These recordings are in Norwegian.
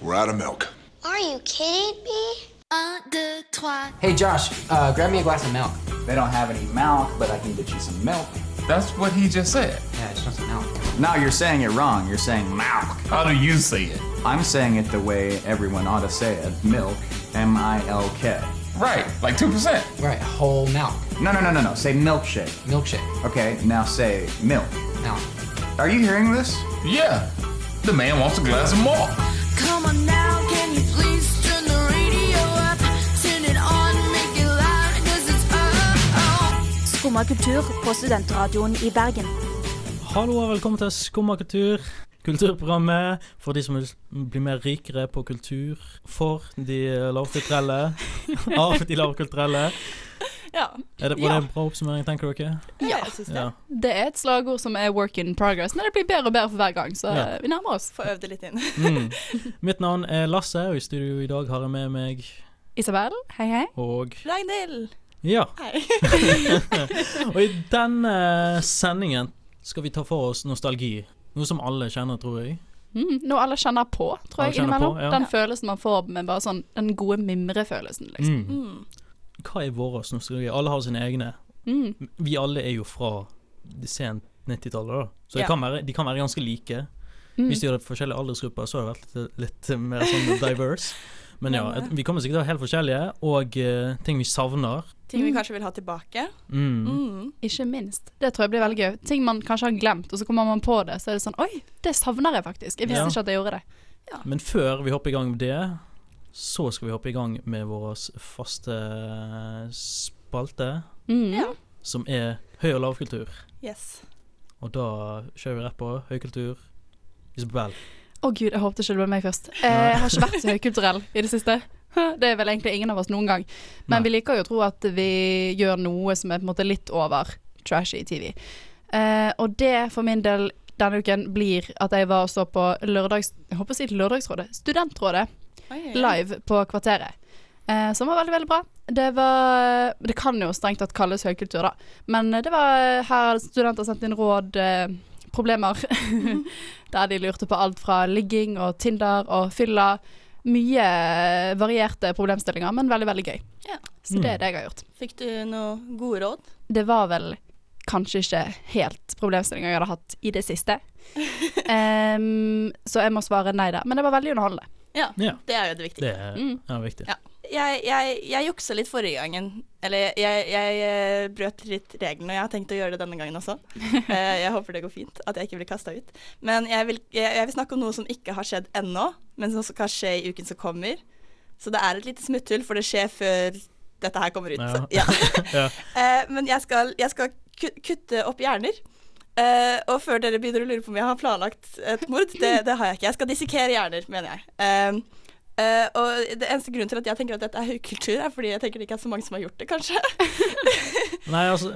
we're out of milk. Are you kidding me? Un, deux, trois. Hey Josh, uh, grab me a glass of milk. They don't have any milk, but I can get you some milk. That's what he just said. Yeah, it's just milk. No, you're saying it wrong. You're saying milk. How do you say it? I'm saying it the way everyone ought to say it. Milk. M I L K. Right, like 2%. Right, whole milk. No, no, no, no, no. Say milkshake. Milkshake. Okay, now say milk. Milk. Are you hearing this? Yeah. The man wants a glass of milk. Come on now, can you please turn the radio up? Turn it on, make it loud, cause it's up, oh. Skumma kultur på studentradioen i Bergen. Hallo og velkommen til Skumma kultur. Kulturprogrammet for de som vil bli mer rikere på kultur. For de lavkulturelle. Av de lavkulturelle. Ja. Er det, var det en bra oppsummering, tenker dere? ja, det. Ja. Det er et slagord som er work in progress, men det blir bedre og bedre for hver gang, så Ja. vi nærmer oss. Få øvd det litt inn. Mm. Mitt navn er Lasse, og i studio i dag har jeg med meg Isabel, hei hei. og Ragnhild. Ja. Hei. og i denne sendingen skal vi ta for oss nostalgi. Noe som alle kjenner, tror jeg. Mm, noe alle kjenner på, tror Alle jeg, innimellom. på, ja. Den følelsen man får med bare sånn den gode mimrefølelsen, liksom. Mm. Mm. Hva er vår nostalgi? Alle har sine egne. Mm. Vi alle er jo fra det sent 90-tallet, da. Så Ja. kan være, de kan være ganske like. Mm. Hvis de hadde forskjellige aldersgrupper, så hadde det vært litt, litt mer sånn diverse. Men ja, et- vi kommer sikkert til å være helt forskjellige, og uh, ting vi savner. Ting vi Mm. kanskje vil ha tilbake. Mm. Mm. Ikke minst. Det tror jeg blir veldig gøy. Ting man kanskje har glemt, og så kommer man på det, så er det sånn Oi, det savner jeg faktisk. Jeg visste Ja. ikke at jeg gjorde det. Men før vi hopper i gang med det, så skal vi hoppe i gang med vår faste spalte, Mm. Ja. som er høy- og lavkultur. Yes. Og da kjører vi rett på høykultur. Isabel. Å gud, jeg håpet ikke det ble meg først. Eh, jeg har ikke vært så høykulturell i det siste. Det er vel egentlig ingen av oss noen gang. Men Nei. vi liker jo å tro at vi gjør noe som er på en måte litt over trashy TV. Eh, og det for min del denne uken blir at jeg var og så på lørdags... Jeg håper å si Lørdagsrådet. Studentrådet. Live på Kvarteret. Eh, som var veldig, veldig bra. Det var Det kan jo strengt tatt kalles høykultur, da. Men det var her studenter sendte inn råd, eh, problemer. Der de lurte på alt fra ligging og Tinder og fylla. Mye eh, varierte problemstillinger, men veldig, veldig gøy. Ja. Så det er det jeg har gjort. Fikk du noen gode råd? Det var vel kanskje ikke helt problemstillinger jeg hadde hatt i det siste. um, så jeg må svare nei der. Men det var veldig underholdende. Ja. Det er jo det viktige. Det er Mm. ja, viktig. Ja. Jeg, jeg, jeg juksa litt forrige gangen. Eller jeg, jeg, eh, brøt litt reglene, og jeg har tenkt å gjøre det denne gangen også. Eh, jeg håper det går fint, at jeg ikke blir kasta ut. Men jeg vil, jeg, vil snakke om noe som ikke har skjedd ennå, men som skal skje i uken som kommer. Så det er et lite smutthull, for det skjer før dette her kommer ut. Ja. Ja. Eh, men jeg skal, jeg skal kutte opp hjerner. Eh, og før dere begynner å lure på om jeg har planlagt et mord, det, det har jeg ikke. Jeg skal dissekere hjerner, mener jeg. Uh, uh, og det eneste grunnen til at jeg tenker at dette er høykultur, er fordi jeg tenker det ikke er så mange som har gjort det, kanskje. Nei, altså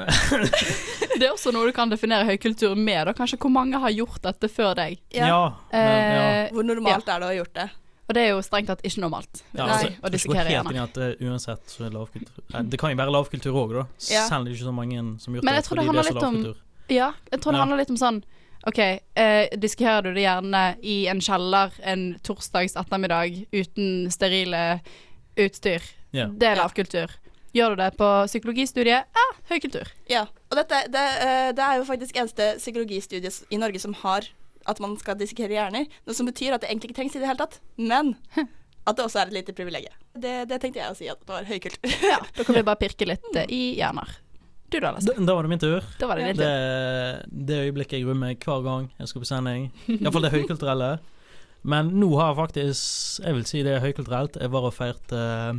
Det er også noe du kan definere høykultur med, da. Kanskje hvor mange har gjort dette før deg. Ja. men, ja. Eh, Hvor normalt er det å ha gjort det? Og det er jo strengt tatt ikke normalt. Ja, altså, å dissekere hjerner. at uansett så er lavkultur Det kan jo være lavkultur òg, da. Ja. Selv ikke så mange som har gjort Men jeg tror det det handler er litt om- lavkultur. Ja, jeg tror det Ja. handler litt om sånn OK, eh, diskerer du det gjerne i en kjeller en torsdags ettermiddag uten sterile utstyr? Ja. Det er lavkultur. Gjør du det på psykologistudiet? Ja, høykultur. Ja. Og dette, det, eh, det er jo faktisk eneste psykologistudiet i Norge som har at man skal dissekere hjerner. Noe som betyr at det egentlig ikke trengs i det hele tatt. Men at det også er et lite privilegium. Det, det tenkte jeg å si at det var høykultur. Ja, da kan vi bare pirke litt eh, i hjerner. Du da, Lasse? Da, da var det min tur. Da var det ja. Det, det øyeblikket jeg gruer meg hver gang jeg skal på sending. Iallfall det høykulturelle. Men nå har jeg faktisk Jeg vil si det er høykulturelt. Jeg var og feirte eh,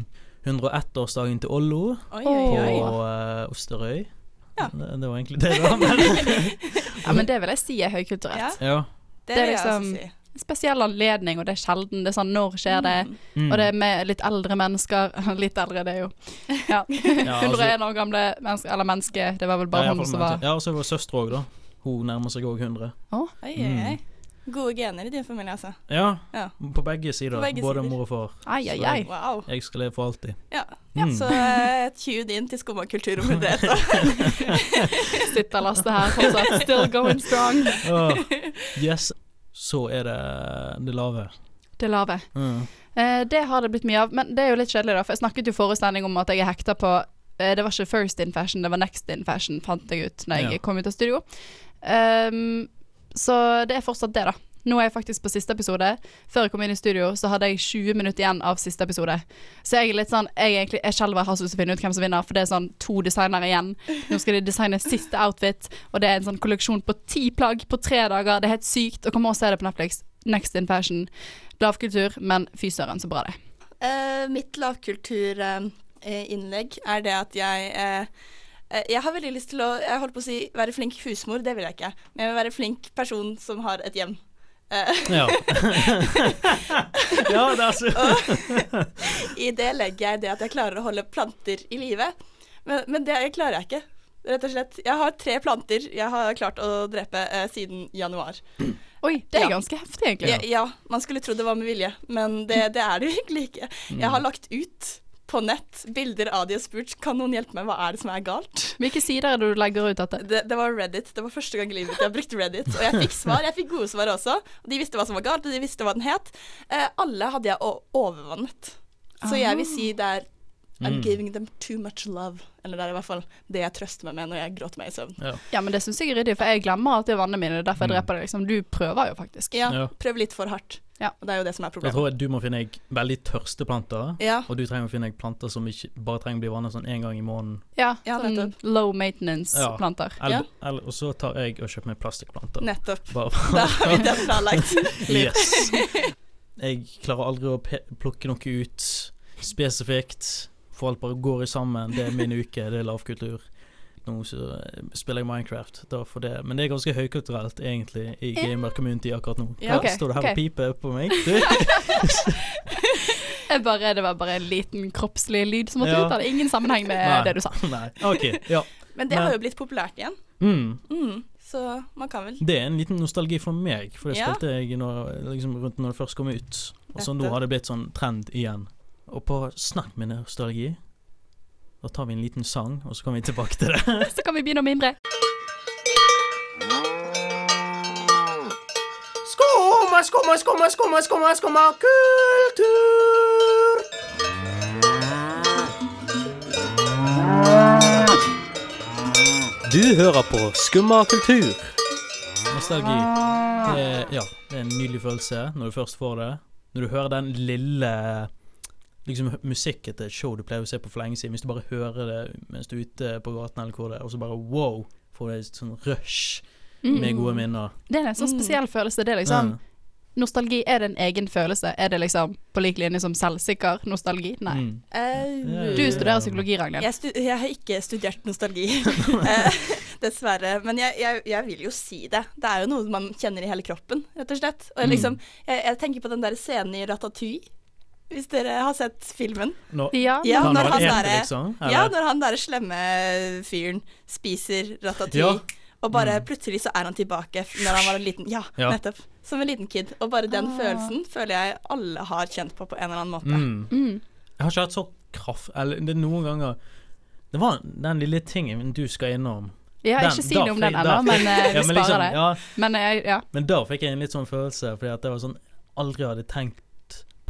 101-årsdagen til Ollo Oi, på oi, på uh, Osterøy. Ja. Det, det var egentlig det, da. Men, Ja, men det vil jeg si er høykulturelt. Ja, ja. det, Det er vil jeg også liksom- si. Spesiell anledning, og det er sjelden. Det er sånn når skjer det? Mm. Mm. Og det er med litt eldre mennesker Litt eldre, det er jo Ja. Ja, altså- 101 år gamle mennesker, eller menneske. Det var vel bare ja, hun som var Ja, og så var søster òg, da. Hun nærmer seg òg 100. Oi, oi, Mm. oi. Gode gener i din familie, altså. Ja, Ja. på begge sider. På begge både sider. mor og far. Ai, ai, Så ai. Wow. Jeg skal leve for alltid. Ja, ja Mm. så uh, tune inn til Skumma kultur om 101 år. Sitter Lasse her fortsatt. Still going strong. oh. yes. Så er det det lave. det lave. Mm. Eh, det har det blitt mye av, men det er jo litt kjedelig, da. For jeg snakket jo sending om at jeg er hekta på eh, Det var ikke First in Fashion, det var Next in Fashion, fant jeg ut når jeg Ja. kom ut av studio. Um, så det er fortsatt det, da. Nå er jeg faktisk på siste episode. Før jeg kom inn i studio, så hadde jeg 20 minutter igjen av siste episode. Så jeg er litt sånn Jeg, egentlig, jeg skjelver har så lyst til å finne ut hvem som vinner, for det er sånn to designere igjen. Nå skal de designe siste outfit, og det er en sånn kolleksjon på ti plagg på tre dager. Det er helt sykt. Og kom og se det på Netflix. Next in Fashion. Lavkultur, men fy søren, så bra det Uh, Eh, mitt lavkulturinnlegg er det at jeg eh, eh, Jeg har veldig lyst til å jeg holdt på å si være flink husmor, det vil jeg ikke. Men jeg vil være flink person som har et hjem. Eh, Ja. ja, det er så I det legger jeg det at jeg klarer å holde planter i live. Men, men det klarer jeg ikke. Rett og slett. Jeg har tre planter jeg har klart å drepe eh, siden januar. Oi, det er Ja. ganske heftig, egentlig. Ja, ja, man skulle tro det var med vilje, men det, det er det egentlig ikke. Jeg har lagt ut på nett bilder av de og spurt kan noen hjelpe meg, hva er det som er galt? Hvilke sider er det du legger ut dette? Det, det var Reddit. Det var første gang i livet mitt jeg brukte Reddit. Og jeg fikk svar. Jeg fikk gode svar også. De visste hva som var galt, og de visste hva den het. Eh, alle hadde jeg overvannet. Så jeg vil si det er I'm Mm. giving them too much love. Eller det er i hvert fall det jeg trøster meg med når jeg gråter meg i søvn. Ja, men det syns jeg er ryddig, for jeg glemmer alltid vannene mine. Er derfor jeg Mm. dreper det. Liksom. Du prøver jo faktisk. Ja, Ja. prøv litt for hardt. Ja. Og det er jo det som er Da Jeg tror jeg du må finne deg veldig tørste planter. Ja. Og du trenger å finne deg planter som ikke bare trenger å bli vannet sånn én gang i måneden. Ja, Ja, sånn nettopp. low maintenance-planter. Ja. eller, og så tar jeg og kjøper meg plastikkplanter. Nettopp. Bare Da har vi det planlagt. Yes. Jeg klarer aldri å plukke noe ut spesifikt. For alt bare går i sammen. Det er min uke, det er lavkultur. Nå så eh, spiller jeg Minecraft, da for det. Men det er ganske høykulturelt, egentlig, i gamer community akkurat nå. Ja, okay, Står du her okay. og piper på meg? Jeg bare, det var bare en liten kroppslig lyd som måtte Ja. ut. Det hadde ingen sammenheng med Nei. det du sa. Nei. OK. Ja. Men det Men- har jo blitt populært igjen. Mm. Mm, så man kan vel Det er en liten nostalgi for meg, for det Ja. spilte jeg når, liksom, rundt når det først kom ut. Og så nå har det blitt sånn trend igjen. Og på snakk med nostalgi, da tar vi en liten sang, og så kommer vi tilbake til det. Så kan vi begynne å mimre. Skumma, skumma, skumma, skumma, skumma, skumma kultur! Du hører på Skumma kultur. Nostalgi. Det er, ja, det er en nydelig følelse når du først får det. Når du hører den lille liksom musikk etter et show du pleier å se på for lenge siden. Hvis du bare hører det mens du er ute på gaten eller hvor det er, og så bare wow, får du et sånn rush med gode minner. Det er en sånn Mm. spesiell følelse. Det er liksom Ja. Nostalgi, er det en egen følelse? Er det liksom på lik linje som selvsikker nostalgi? Nei. Mm. Uh, Du studerer psykologi, Ragnhild. Jeg, stu jeg har ikke studert nostalgi, eh, dessverre. Men jeg, jeg, jeg vil jo si det. Det er jo noe man kjenner i hele kroppen, rett og slett. Og jeg, liksom, jeg, jeg tenker på den der scenen i Ratatouille, hvis dere har sett filmen. No. Ja, Ja, når han derre liksom? Ja, han der slemme fyren spiser Ratatouille. Ja. Og bare Mm. plutselig så er han tilbake når han var en liten Ja, Ja. nettopp. Som en liten kid. Og bare den Ah. følelsen føler jeg alle har kjent på på en eller annen måte. Mm. Mm. Jeg har ikke hatt så kraft Eller det er noen ganger Det var den lille tingen du skal innom. Jeg har Den- ikke si noe om den ennå, men eh, vi Ja, sparer liksom, det. ja, Men ja. men da fikk jeg en litt sånn følelse, fordi at det var sånn Aldri hadde tenkt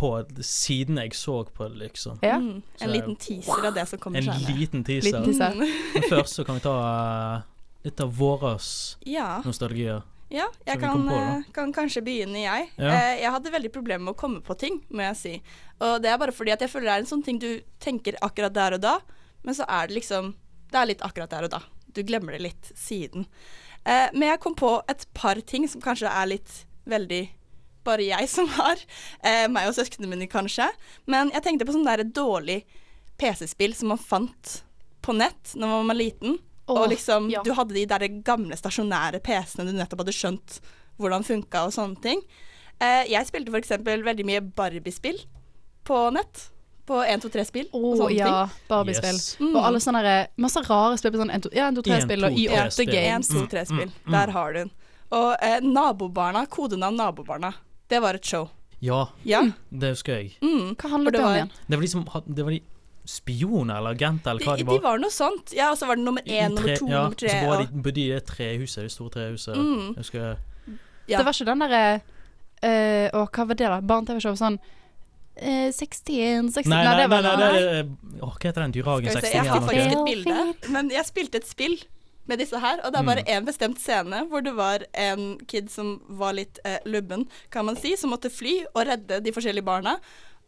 på siden jeg så på det, liksom. ja. Mm. En Så- liten teaser av det som kommer En skjønne. liten teaser. Liten teaser. Men først så kan vi ta eh, litt av våres Ja. nostalgier. Ja, jeg kan, på, eh, kan kanskje begynne, jeg. Ja. Eh, jeg hadde veldig problemer med å komme på ting, må jeg si. Og det er bare fordi at jeg føler det er en sånn ting du tenker akkurat der og da, men så er det liksom Det er litt akkurat der og da. Du glemmer det litt siden. Eh, men jeg kom på et par ting som kanskje er litt veldig bare jeg som har. Eh, meg og søsknene mine, kanskje. Men jeg tenkte på sånn der dårlig PC-spill som man fant på nett når man var liten. Åh, og liksom, ja. du hadde de der gamle stasjonære PC-ene du nettopp hadde skjønt hvordan funka og sånne ting. Eh, jeg spilte f.eks. veldig mye Barbie-spill på nett. På 1-2-3-spill og sånne ja, Barbie-spill. Yes. Mm. Og alle sånne der- masse rare spill på sånn 1-2-3-spill og 1, 2, 3 Y8 spill. Games. 1-2-3-spill. Mm, mm, Der har du den. Og eh, Nabobarna, kodenavn Nabobarna, det var et show. Ja, Ja. det husker jeg. Mm. Hva handlet det det om igjen? Det var de som Det var de spioner eller agenter eller hva de, de var. var noe sånt. Ja, og så var det nummer én, nummer to, ja, nummer tre. Og så var de bodde i det trehuset, det store trehuset. Mm. Jeg husker Ja. Det var ikke den derre eh, Og hva var det, da? Barne-TV-show sånn eh, 16 16 Nei, nei, nei, var nei, nei. det er Åh, Hva heter den dyrehagen? Skal vi se, 60 jeg har faktisk et bilde. Men jeg spilte et spill med disse her, og det er bare én bestemt scene hvor det var en kid som var litt eh, lubben, kan man si, som måtte fly og redde de forskjellige barna,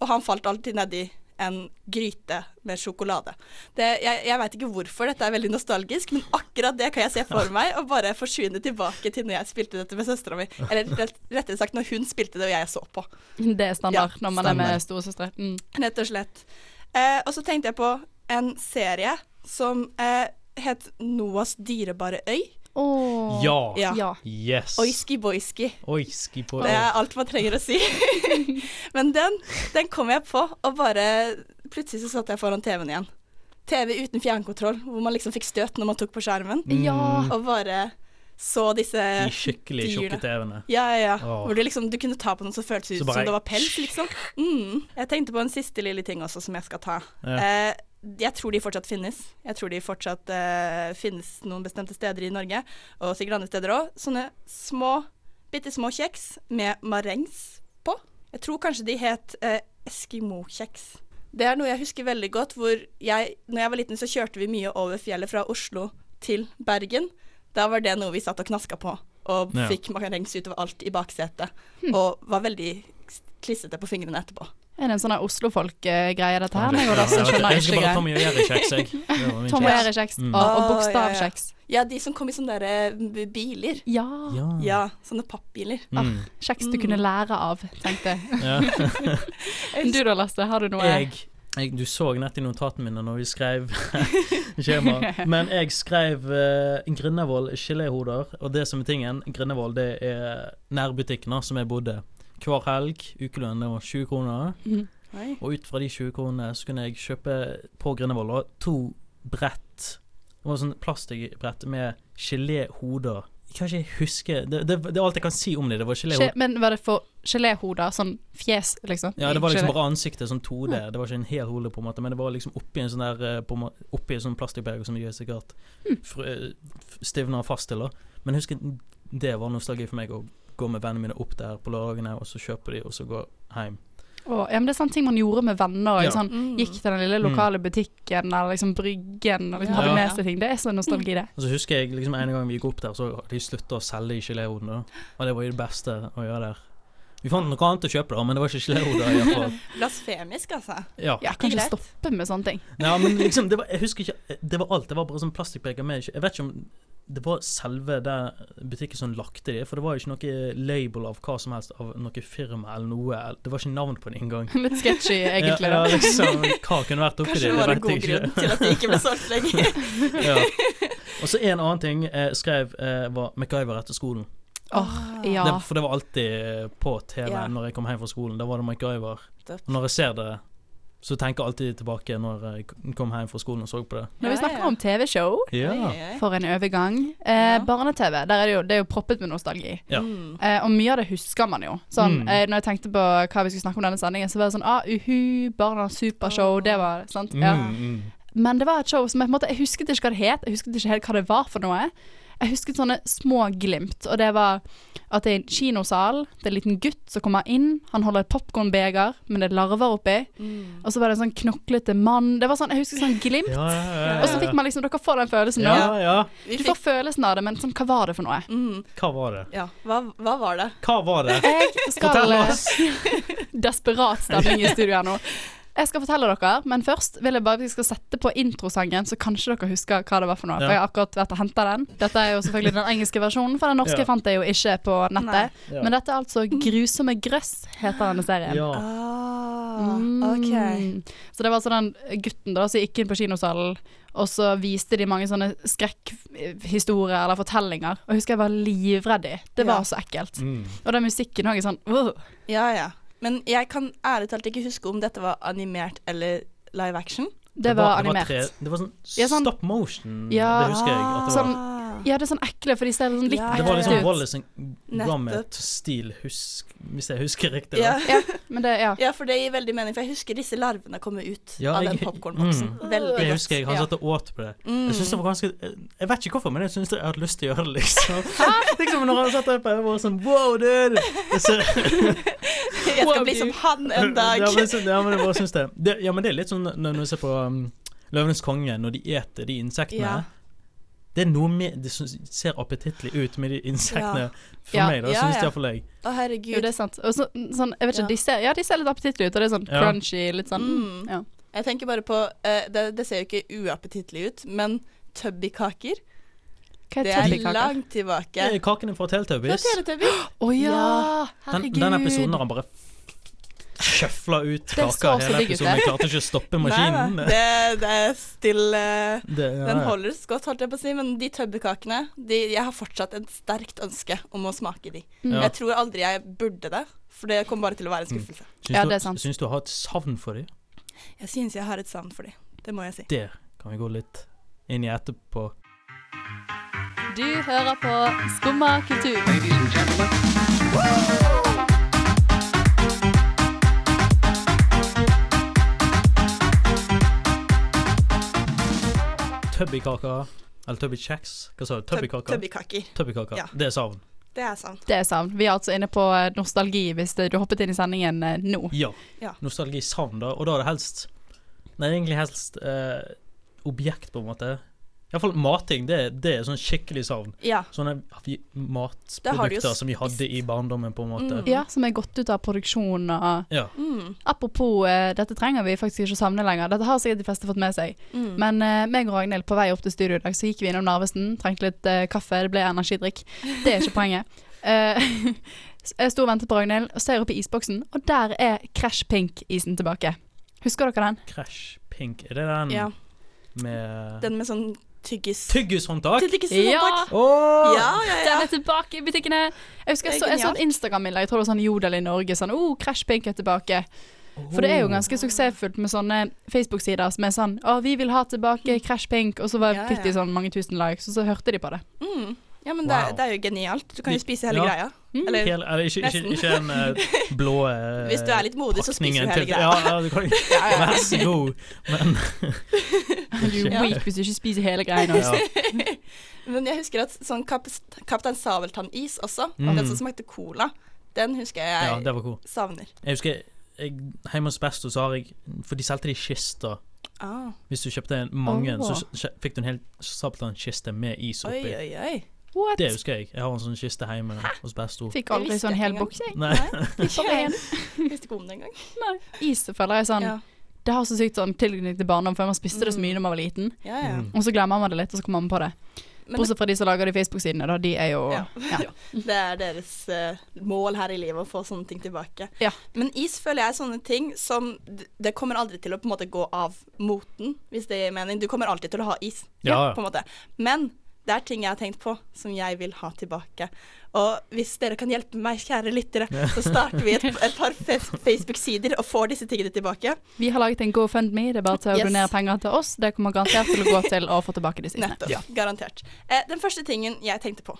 og han falt alltid nedi en gryte med sjokolade. Det, jeg jeg veit ikke hvorfor dette er veldig nostalgisk, men akkurat det kan jeg se for meg, og bare forsvinne tilbake til når jeg spilte dette med søstera mi. Eller rett, rettere sagt når hun spilte det og jeg så på. Det er standard Ja, når man er med standard. storesøstre. Mm. Rett og slett. Eh, og så tenkte jeg på en serie som eh, het Noahs dyrebare øy. Åh. Ja. Ja. ja. Yes. Oiski boiski. Oiski på Det er alt man trenger å si. Men den, den kom jeg på, og bare Plutselig så satt jeg foran TV-en igjen. TV uten fjernkontroll, hvor man liksom fikk støt når man tok på skjermen. Ja. Og bare så disse De skikkelig tjukke TV-ene. Ja, ja, ja. Åh. Hvor du liksom du kunne ta på noe som føltes ut som det var pels, liksom. Mm. Jeg tenkte på en siste lille ting også som jeg skal ta. Ja. Eh, jeg tror de fortsatt finnes. Jeg tror de fortsatt uh, finnes noen bestemte steder i Norge, og sikkert andre steder òg. Sånne små, bitte små kjeks med marengs på. Jeg tror kanskje de het uh, Eskimo-kjeks. Det er noe jeg husker veldig godt, hvor jeg, når jeg var liten, så kjørte vi mye over fjellet fra Oslo til Bergen. Da var det noe vi satt og knaska på, og Ja. fikk marengs utover alt i baksetet. Og var veldig klissete på fingrene etterpå. Er det en sånn Oslo-folk-greie, dette her? Jeg, jeg skjønner ikke bare greia. Tom og Jerry-kjeks, jeg. Det var min Tom og kjeks. Jerry-kjeks Mm. og, og Å, ja, ja. bokstavkjeks. Ja, de som kom i sånne der, eh, biler. Ja. Ja. Sånne pappbiler. Mm. Kjeks du kunne lære av, tenkte jeg. Du da, Lasse, har du noe Jeg, jeg, du så nett i notatene mine når vi skrev skjema, men jeg skrev uh, Grindevoll geléhoder, og det som er tingen, Grindevoll det er nærbutikken som jeg bodde. Hver helg, ukelønn, det var 20 kroner. Mm. Og ut fra de 20 kronene så kunne jeg kjøpe på Grindavoll to brett. Det var sånn plastikkbrett med geléhoder. Jeg kan ikke huske det, det, det er alt jeg kan si om det. Det var geléhoder. Men var det for geléhoder? Sånn fjes, liksom? Ja, det var liksom bare ansiktet, sånn 2D. Det var ikke en hel hode, på en måte, men det var liksom oppi en sånn der eh, Oppi en sånn plastikkbeger som er sikkert mm. stivner fast til, da. Men husk det var nostalgi for meg å gå med vennene mine opp der på lørdagene, og så kjøper de, og så går hjem. Å, ja, men det er sånne ting man gjorde med venner. Ja. Sånn, Mm. gikk til den lille lokale butikken eller liksom Bryggen og liksom Ja. hadde Ja. med seg ting. Det er sånn nostalgi, det. Og så husker jeg liksom en gang vi gikk opp der, så de slutta å selge de geléhodene. Og det var jo det beste å gjøre der. Vi fant noe annet å kjøpe, da, men det var ikke geléhoder. i. Blasfemisk, altså. Ja. Jeg kan ikke stoppe med sånne ting. ja, men liksom, det var, jeg husker ikke Det var alt. Det var bare sånn plastikkbeger med Jeg vet ikke om det var selve den butikken som lagde de, for det var jo ikke noe label av hva som helst, av noe firma eller noe. Det var ikke navn på det engang. Litt sketchy, egentlig. Ja, ja, liksom, hva kunne vært oppi Kanskje det? det var en god ikke. grunn til at det ikke ble solgt lenger. ja. Og så en annen ting jeg skrev, eh, var MacGyver etter skolen. Oh, ja. Det, for det var alltid på TV Ja. når jeg kom hjem fra skolen. Da var det MacGyver. Og når jeg ser det, så tenker alltid tilbake når jeg kom hjem fra skolen og så på det. Når vi Ja, snakker om TV-show, oi. for en overgang eh, Barne-TV, der er det jo, det er jo proppet med nostalgi. Ja. Mm. Eh, og mye av det husker man jo. Sånn, Mm. eh, når jeg tenkte på hva vi skulle snakke om denne sendingen, så var det sånn ah, Uhu, Barnas supershow, det var sant. Ja. Mm, mm. Men det var et show som jeg på en måte Jeg husket ikke hva det het, jeg husket ikke helt hva det var for noe. Jeg husket sånne små glimt, og det var at det er en kinosal, det er en liten gutt som kommer inn, han holder et popkornbeger, men det er larver oppi, Mm. og så var det en sånn knoklete mann Det var sånn, Jeg husker sånn glimt. Ja, ja, ja, ja. Og så fikk man liksom Dere får den følelsen nå. ja, ja. Du fikk, får følelsen av det, men sånn, hva var det for noe? mm, Hva var det? ja, hva, hva var det? Hva var det? Jeg skal! Desperat stemning i studio her nå. Jeg skal fortelle dere, men først vil jeg bare vi skal sette på introsangen, så kanskje dere husker hva det var for noe. Ja. For jeg har akkurat vært og henta den. Dette er jo selvfølgelig den engelske versjonen, for den norske Ja. fant jeg jo ikke på nettet. Ja. Men dette er altså 'Grusomme grøss', heter denne serien. Ja. Ah, Mm. OK. Så det var altså den gutten da som gikk inn på kinosalen, og så viste de mange sånne skrekkhistorier eller fortellinger. Og jeg husker jeg var livredd i. Det var Ja. så ekkelt. Mm. Og den musikken òg er sånn uh. Ja, ja. Men jeg kan ærlig talt ikke huske om dette var animert eller live action. Det var det animert. tre- det var sånn Ja, sånn- stop motion, Ja, det husker jeg. At det sånn- var. Ja, det er sånn ekle, for de ser sånn litt Ja, Det var liksom Wallis Wallace. Gromit-stil, husk, hvis jeg husker riktig. Ja. Ja, men det, ja. ja, for det gir veldig mening, for jeg husker disse larvene komme ut Ja, av den popkornboksen. mm. Veldig Det Jeg husker jeg. Han satt og åt på det. Mm. Jeg synes det var ganske Jeg vet ikke hvorfor, men jeg synes jeg hadde lyst til å gjøre det, liksom. liksom når han satt der oppe, jeg var sånn Wow, dude! Jeg ser, Jeg skal bli som han en dag. Ja, men, så- ja, men jeg bare syns det. det. Ja, men det er litt sånn når du ser på um, Løvenes konge, når de eter de insektene. Ja. Det er noe med Det ser appetittlig ut med de insektene. For Ja. meg, da, Ja, synes ja. det iallfall jeg. Å, herregud. Jo, det er sant. Og så, sånn, jeg vet ikke, Ja. de ser, ja, de ser litt appetittlige ut, og det er sånn Ja. crunchy, litt sånn Mm. ja. Jeg tenker bare på uh, det, det ser jo ikke uappetittlig ut, men tubbykaker Det er langt tilbake. Er Kakene fra Fra Teletubbies. Å ja! Ja. Den, Herregud. den episoden har han bare skjøfla ut kaka hele episoden. Jeg klarte ikke å stoppe maskinen. nei, det, det er still eh, Det- ja, Den holdes godt, holdt jeg på å si, men de tøbbekakene de, Jeg har fortsatt et sterkt ønske om å smake de. Mm. Ja. Jeg tror aldri jeg burde det, for det kommer bare til å være en skuffelse. Syns Ja, du, det er sant. Syns du har et savn for dem? Jeg synes jeg har et savn for de. Det må jeg si. Det kan vi gå litt inn i etterpå. Du hører på Skumma kultur. Tubbykaker, eller tubbykjeks, hva sa du? Tub- Tubbykaker? Tubbekaker. Ja. Det er savn. Det er savn. Det er savn. Vi er altså inne på eh, nostalgi, hvis du hoppet inn i sendingen eh, nå. Ja. Ja. Nostalgi savn, da. Og da er det helst Nei, egentlig helst eh, objekt, på en måte. Iallfall mating. Det, det er sånn skikkelig savn. Ja. Sånne matprodukter som vi hadde i barndommen, på en måte. Mm. Ja, som er gått ut av produksjon og Ja. Mm. Apropos, uh, dette trenger vi faktisk ikke å savne lenger. Dette har sikkert de fleste fått med seg. Mm. Men uh, meg og Ragnhild på vei opp til studio i dag, så gikk vi innom Narvesen. Trengte litt uh, kaffe, det ble energidrikk. Det er ikke poenget. Eh, jeg sto og ventet på Ragnhild, og ser opp i isboksen, og der er Crash Pink-isen tilbake. Husker dere den? Crash Pink. Er det den ja. med Den med sånn tyggis Tyggishåndtak? Ja. Oh. Ja, ja, ja. Den er tilbake i butikkene! Jeg husker jeg så, jeg så et. Instagram-bilde, jeg tror det var sånn Jodel i Norge, sånn oh, Crash Pink er tilbake. For det er jo ganske suksessfullt med sånne Facebook-sider som er sånn Å, vi vil ha tilbake Crash Pink, og så var, Ja, fikk de sånn mange tusen likes, og så hørte de på det. Mm. Ja, men det, Wow. det er jo genialt. Du kan jo spise hele Ja. greia. Mm. Eller Hel, eller ikke, ikke, ikke en uh, blå uh, hvis du er litt modig, så spiser du hele til- greia. Ja, ja, du kan Vær så god. Men Du er weak hvis du ikke spiser hele greia. ja. Men jeg husker at sånn Kap Kaptein Sabeltann-is også, Mm. den som smakte cola, den husker jeg ja, det var god. savner. Jeg husker jeg, Hjemme hos Besto så har jeg For de solgte de kister. Ah. Hvis du kjøpte mange, oh. så fikk du en hel Sabeltann-kiste med is oppi. Oi, oi, oi. What? Det husker jeg. Jeg har en sånn kiste hjemme hos Besto. Fikk aldri sånn hel ikke boks, jeg. Nei. Ikke en. Visste ikke om det engang. Is føler jeg sånn Ja. Det har så sykt sånn tilknytning til barndom, for man spiste det så mye da man var liten. Ja, ja. Mm. Og så glemmer man det litt, og så kommer man på det. Men Bortsett fra de som lager de Facebook-sidene, da. De er jo Ja. ja. det er deres uh, mål her i livet å få sånne ting tilbake. Ja. Men is føler jeg er sånne ting som Det kommer aldri til å på en måte gå av moten, hvis det gir mening. Du kommer alltid til å ha is, Ja, ja. på en måte. Men det er ting jeg har tenkt på som jeg vil ha tilbake. Og hvis dere kan hjelpe meg, kjære lyttere, så starter vi et, et par Facebook-sider og får disse tingene tilbake. Vi har laget en GoFundMe. Det er bare til å Yes. donere penger til oss. Det kommer garantert til å gå til å få tilbake de sine. Nettopp. Garantert. Eh, den første tingen jeg tenkte på,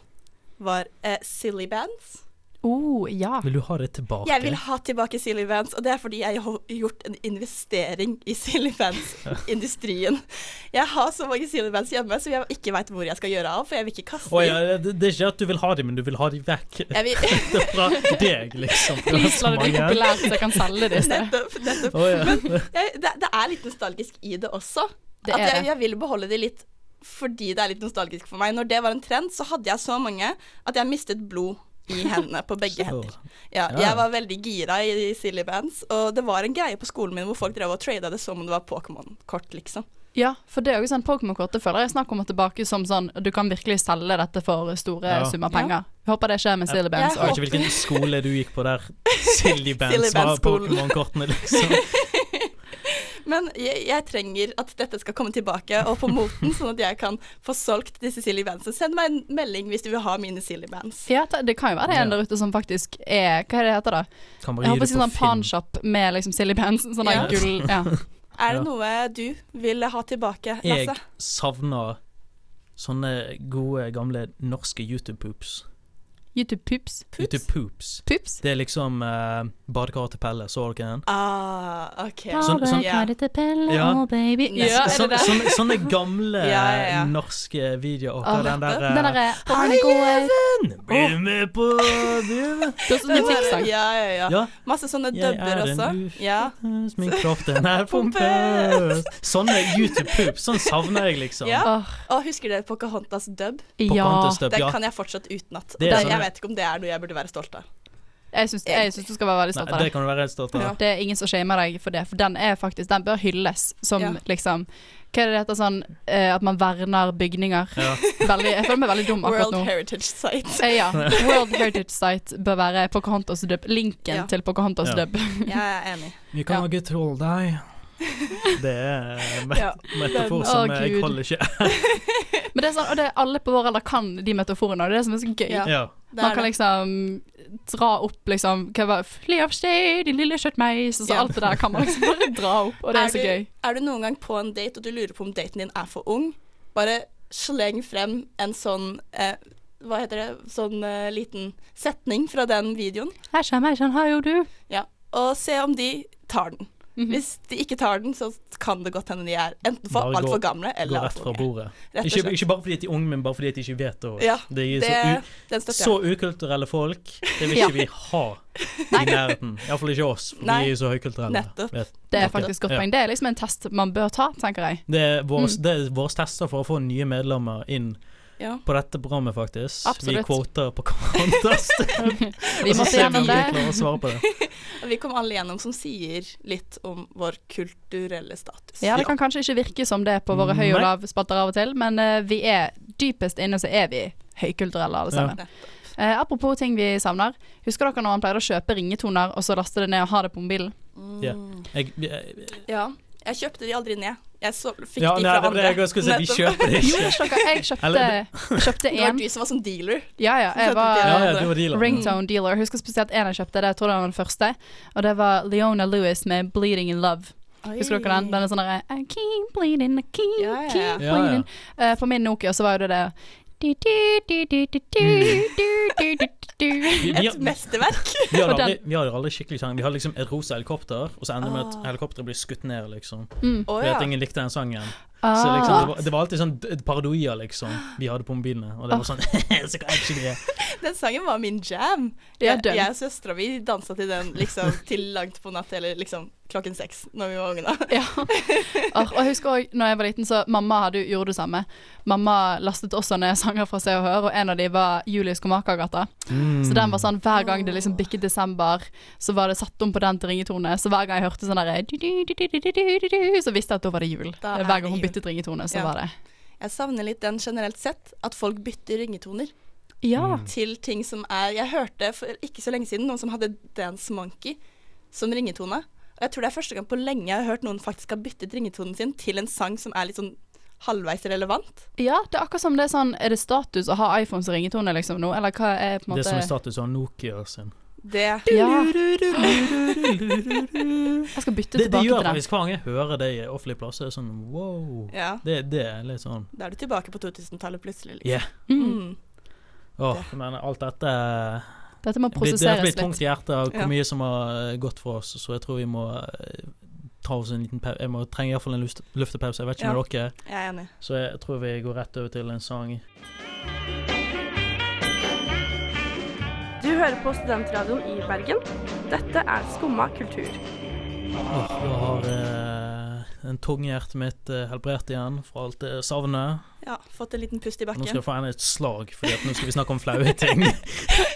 var eh, silly bands. Oh, ja. Vil du ha det tilbake? Jeg vil ha tilbake Silly Vans, og det er fordi jeg har gjort en investering i Silly Vans-industrien. Jeg har så mange Silly Vans hjemme som jeg ikke veit hvor jeg skal gjøre av, for jeg vil ikke kaste dem. ja, det, det er ikke at du vil ha dem, men du vil ha dem vekk Jeg vil, Det er fra deg, liksom. Du har Please, så la det bli populært, så jeg kan selge det i stedet. nettopp, nettopp. Oh, ja. Jeg, det, det er litt nostalgisk i det også. Det at jeg, jeg vil beholde de litt fordi det er litt nostalgisk for meg. Når det var en trend, så hadde jeg så mange at jeg mistet blod i hendene på begge hender. Ja, jeg var veldig gira i silly bands, og det var en greie på skolen min hvor folk drev og trada det som om det var Pokémon-kort, liksom. Ja, for det er jo sånn Pokémon-kort. Det føler jeg snart kommer tilbake som sånn Du kan virkelig selge dette for store Ja. summer penger. Ja. håper det skjer med Silly Bands Jeg vet ikke hvilken skole du gikk på der Silly Bands Silly var. Pokémon-kortene, liksom. Men jeg, jeg trenger at dette skal komme tilbake og på moten, sånn at jeg kan få solgt disse silly bandsene. Send meg en melding hvis du vil ha mine silly bands. Ja, det det kan jo være det en der ute som faktisk er Hva er det det heter da? Kan bare Jeg håper å det si sånn Finn. pawnshop med liksom Silly Bands. Sånn Ja. gull Ja. Er det noe du vil ha tilbake, Jeg savner sånne gode, gamle norske YouTube-poops. YouTube-poops. Pups? YouTube Poops. Poops? Det er liksom eh, uh, badekaret til Pelle, så dere den? Ah, ok. Sånn, badekaret til Pelle, ja. oh baby. Ja, så, så, sånn- sånne, sånne, gamle ja, norske videoer. Oh, den der, den der eh, eh, Hei, Even! Blir du med på det? Det er sånn musikksang. Ja, ja, ja. Masse sånne dubber også. Ja. Min kropp den er pompøs. Sånne YouTube Poops, sånn savner jeg liksom. Ja. Oh. husker dere Pocahontas dub? Ja. Pocahontas dub ja. Den kan jeg fortsatt utenat. Det er sånn jeg vet ikke om det er noe jeg burde være stolt av. Jeg syns, jeg syns du skal være veldig stolt Nei, av det det. kan du være stolt av. Ja. Det er ingen som shamer deg for det, for den er faktisk Den bør hylles som Ja. liksom Hva er det det heter sånn eh, At man verner bygninger. Ja. Veldig, jeg føler meg veldig dum akkurat nå. World. Heritage Site. Eh, ja. World Heritage Site bør være Pocahontas dub. Linken Ja. til Pocahontas Ja. dub. Jeg er enig. Vi kan Ja. trolle trolldeig. Det er met Ja, metafor den- som Å, jeg Gud. holder ikke. Men det er sånn, og det er alle på vår alder kan de metaforene, og det er det som er så gøy. Ja. Ja. Man er kan liksom dra opp liksom Hva var Fly av sted, din lille kjøttmeis, og så Ja. alt det der kan man liksom bare dra opp, og det er, så du. Er du noen gang på en date og du lurer på om daten din er for ung, bare sleng frem en sånn eh, Hva heter det? Sånn uh, liten setning fra den videoen. Her kommer jeg sånn har jo du. Ja. Og se om de tar den. Mhm. Hvis de ikke tar den, så kan det godt hende de er enten for altfor gamle eller altfor unge. Ikke, ikke bare fordi de er unge, men bare fordi de ikke vet det. Ja, de er Det, så, u den støtter så ukulturelle folk, det vil Ja. ikke vi ha i nærheten. Iallfall ikke oss, for Nei. vi er så høykulturelle. Nettopp. Vet. Det er faktisk godt Ja. poeng. Det er liksom en test man bør ta, tenker jeg. Det er våre, Mm. det våre tester for å få nye medlemmer inn Ja. på dette programmet, faktisk. Absolutt. Vi quoter på Contest. Vi måtte gjennom om vi det. klarer å svare på det. Vi kom alle gjennom som sier litt om vår kulturelle status. Ja, det kan kanskje ikke virke som det på våre høy- og lavspalter av og til, men uh, vi er dypest inne så er vi høykulturelle alle sammen. Eh, apropos ting vi savner. Husker dere når man pleide å kjøpe ringetoner, og så laste det ned og ha det på mobilen? Ja. Jeg, Jeg, jeg, Ja. Jeg kjøpte de aldri ned. Jeg så, fikk ja, de fra det, andre. jeg skulle si, vi kjøper det Jo, ikke. dere, jeg kjøpte, kjøpte Det var en. du som var som dealer. Ja, ja, jeg var ja, ja, var dealer. ringtone dealer. Jeg husker spesielt en jeg kjøpte, det jeg tror det var den første. Og det var Leona Lewis med 'Bleeding in Love'. Husker dere den? Den er sånn derre I keep bleeding, I keep, Ja, ja, ja. keep bleeding. Eh, på min Nokia så var jo det det et mesterverk. Vi har aldri, vi har aldri skikkelig sang. Vi har liksom et rosa helikopter, og så ender det med at helikopteret blir skutt ned, liksom. Mm. Fordi at ingen likte den sangen. Ah. Så liksom, det, var, det, var, alltid sånn Paradoia liksom vi hadde på mobilene. Og det var ah. sånn så det Den sangen var min jam. Jeg, ja, jeg og søstera mi dansa til den liksom, til langt på natt, eller liksom klokken seks når vi var unge. da. ja. Og jeg husker òg når jeg var liten, så mamma hadde, gjorde det samme. Mamma lastet også ned sanger fra Se og Hør, og en av de var Julius Skomakergata. Mm. Så den var sånn hver gang det liksom bikket desember, så var det satt om på den til ringetone. Så hver gang jeg hørte sånn derre Så visste jeg at da var det jul. hver gang hun bytta byttet ringetone, så Ja. var det Jeg savner litt den generelt sett, at folk bytter ringetoner Ja. til ting som er Jeg hørte for ikke så lenge siden noen som hadde Dance Monkey som ringetone. Og jeg tror det er første gang på lenge jeg har hørt noen faktisk har byttet ringetonen sin til en sang som er litt sånn halvveis relevant. ja, det er akkurat som det er sånn Er det status å ha iPhones ringetone liksom nå, eller hva er på en måte Det som er som status ha Nokia sin. Det Ja, jeg skal bytte det tilbake gjør til den. faktisk hver gang jeg hører det i offentlig plass. Det er sånn wow. Ja. Det, det er litt sånn Da er du tilbake på 2000-tallet plutselig. Liksom. Yeah. Mm. Oh, Åh, men alt dette Dette må blir, Det prosesseres blir litt. tungt i hjertet av hvor Ja. mye som har eh, gått for oss, så jeg tror vi må eh, ta oss en liten pause. Jeg må trenge iallfall en luft- luftepause. Jeg vet ikke Ja. med dere, Jeg er enig. så jeg tror vi går rett over til en sang. Hører på Studentradioen i Bergen. Dette er Skumma kultur. Oh, da har eh, en tunge hjertet mitt eh, helbredt igjen fra alt det savnet. Ja, fått en liten pust i bakken. Nå skal jeg få enda et slag, for nå skal vi snakke om flaue ting.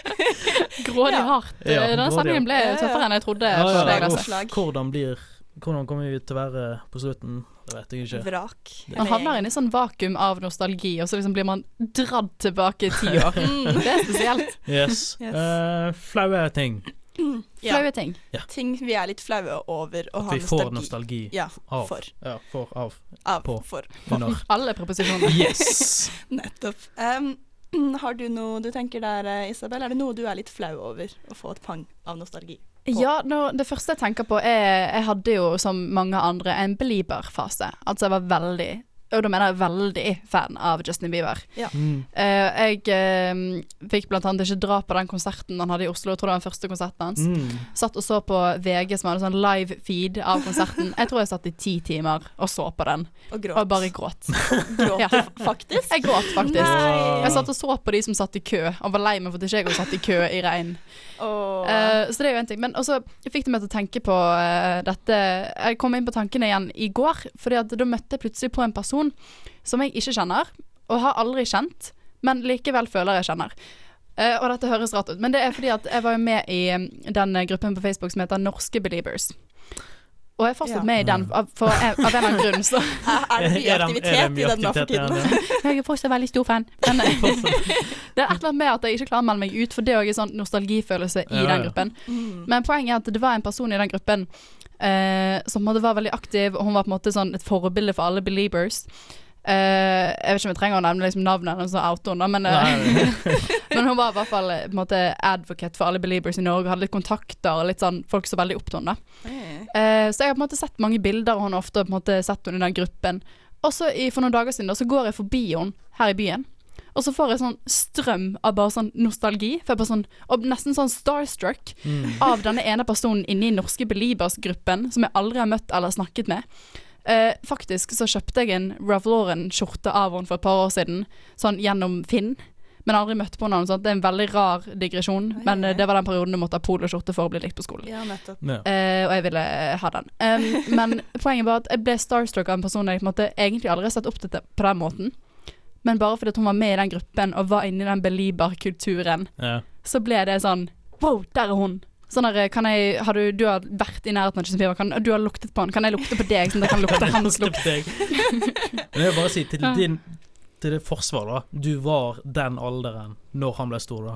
Grådig Ja. hardt. Ja, Denne sendingen ble tøffere enn jeg trodde. Ja, ja, ja, altså. uff, Slag. hvordan blir Hvordan kommer vi til å være på slutten? Det vet jeg ikke. Vrak. Man havner inn i sånn vakuum av nostalgi, og så liksom blir man dratt tilbake ti år. Det er spesielt. Yes. Yes. Uh, flaue ting. Ja, Flaue ting. ting vi er litt flaue over å At ha vi får nostalgi. nostalgi Ja, av. for. Ja, for, av. Av, På. for. Under. Alle proposisjoner. Yes! Nettopp. Um, har du noe du tenker der, eh, Isabel? Er det noe du er litt flau over å få et pang av nostalgi? Ja, nå, det første jeg tenker på er Jeg hadde jo som mange andre en belieber-fase. Altså jeg var veldig og da mener jeg veldig fan av Justin Bieber. Ja. Mm. Uh, jeg eh, fikk blant annet ikke dra på den konserten han hadde i Oslo. Jeg tror det var den første konserten hans. Mm. Satt og så på VG som hadde sånn live feed av konserten. Jeg tror jeg satt i ti timer og så på den, Og gråt. og bare gråt. Gråt Ja. faktisk? Jeg gråt faktisk. Nei. Jeg satt og så på de som satt i kø, og var lei meg for at ikke jeg også satt i kø i regn. Åh. Uh, så det er jo én ting. Men også fikk det meg til å tenke på uh, dette Jeg kom inn på tankene igjen i går, Fordi at da møtte jeg plutselig på en person som jeg ikke kjenner, og har aldri kjent, men likevel føler jeg kjenner. Uh, og dette høres rart ut, men det er fordi at jeg var jo med i eh, den gruppen på Facebook som heter Norske Believers. Og jeg er fortsatt Ja. med i den av, for, av en eller annen grunn, så er, det mye Er det- er det aktivitet mye i den nå for tiden? ja? Jeg er fortsatt veldig stor fan. Men det er et eller annet med at jeg ikke klarer å melde meg ut, for det er også en sånn nostalgifølelse i den gruppen. Mm. Men poenget er at det var en person i den gruppen eh, som var veldig aktiv, og hun var på en måte sånn et forbilde for alle believers. Eh, jeg vet ikke om jeg trenger å nevne liksom navnet hennes og oute henne, men, eh, men hun var i hvert fall eh, på en måte advocate for alle believers i Norge, hadde litt kontakter og litt sånn folk så veldig opp til henne. da Eh, så jeg har på en måte sett mange bilder av henne ofte, på en måte sett henne i den gruppen. Og så for noen dager siden da, så går jeg forbi henne her i byen. Og så får jeg sånn strøm av bare sånn nostalgi. For jeg bare sånn, og nesten sånn starstruck av denne ene personen inne i norske Beliebers-gruppen, som jeg aldri har møtt eller snakket med. Eh, faktisk så kjøpte jeg en Ralph Lauren-skjorte av henne for et par år siden, sånn gjennom Finn. Men aldri møtt på henne. Sånn. Det er en veldig rar digresjon, men eh, det var den perioden du måtte ha poloskjorte for å bli likt på skolen. Ja, nettopp. Ja. Eh, og jeg ville ha den. Um, men poenget var at jeg ble starstruck av en person jeg på en måte egentlig aldri har sett opp til det på den måten. Men bare fordi hun var med i den gruppen og var inni den belieber-kulturen, Ja. så ble det sånn Wow, der er hun! Sånn der, kan jeg, har du, du har vært i nærheten av Justin Bieber, kan, du har luktet på han, kan jeg lukte på deg sånn at jeg kan lukte hans lukt? Men jeg vil bare si til din til det forsvar, da. Du var den alderen når han ble stor, da.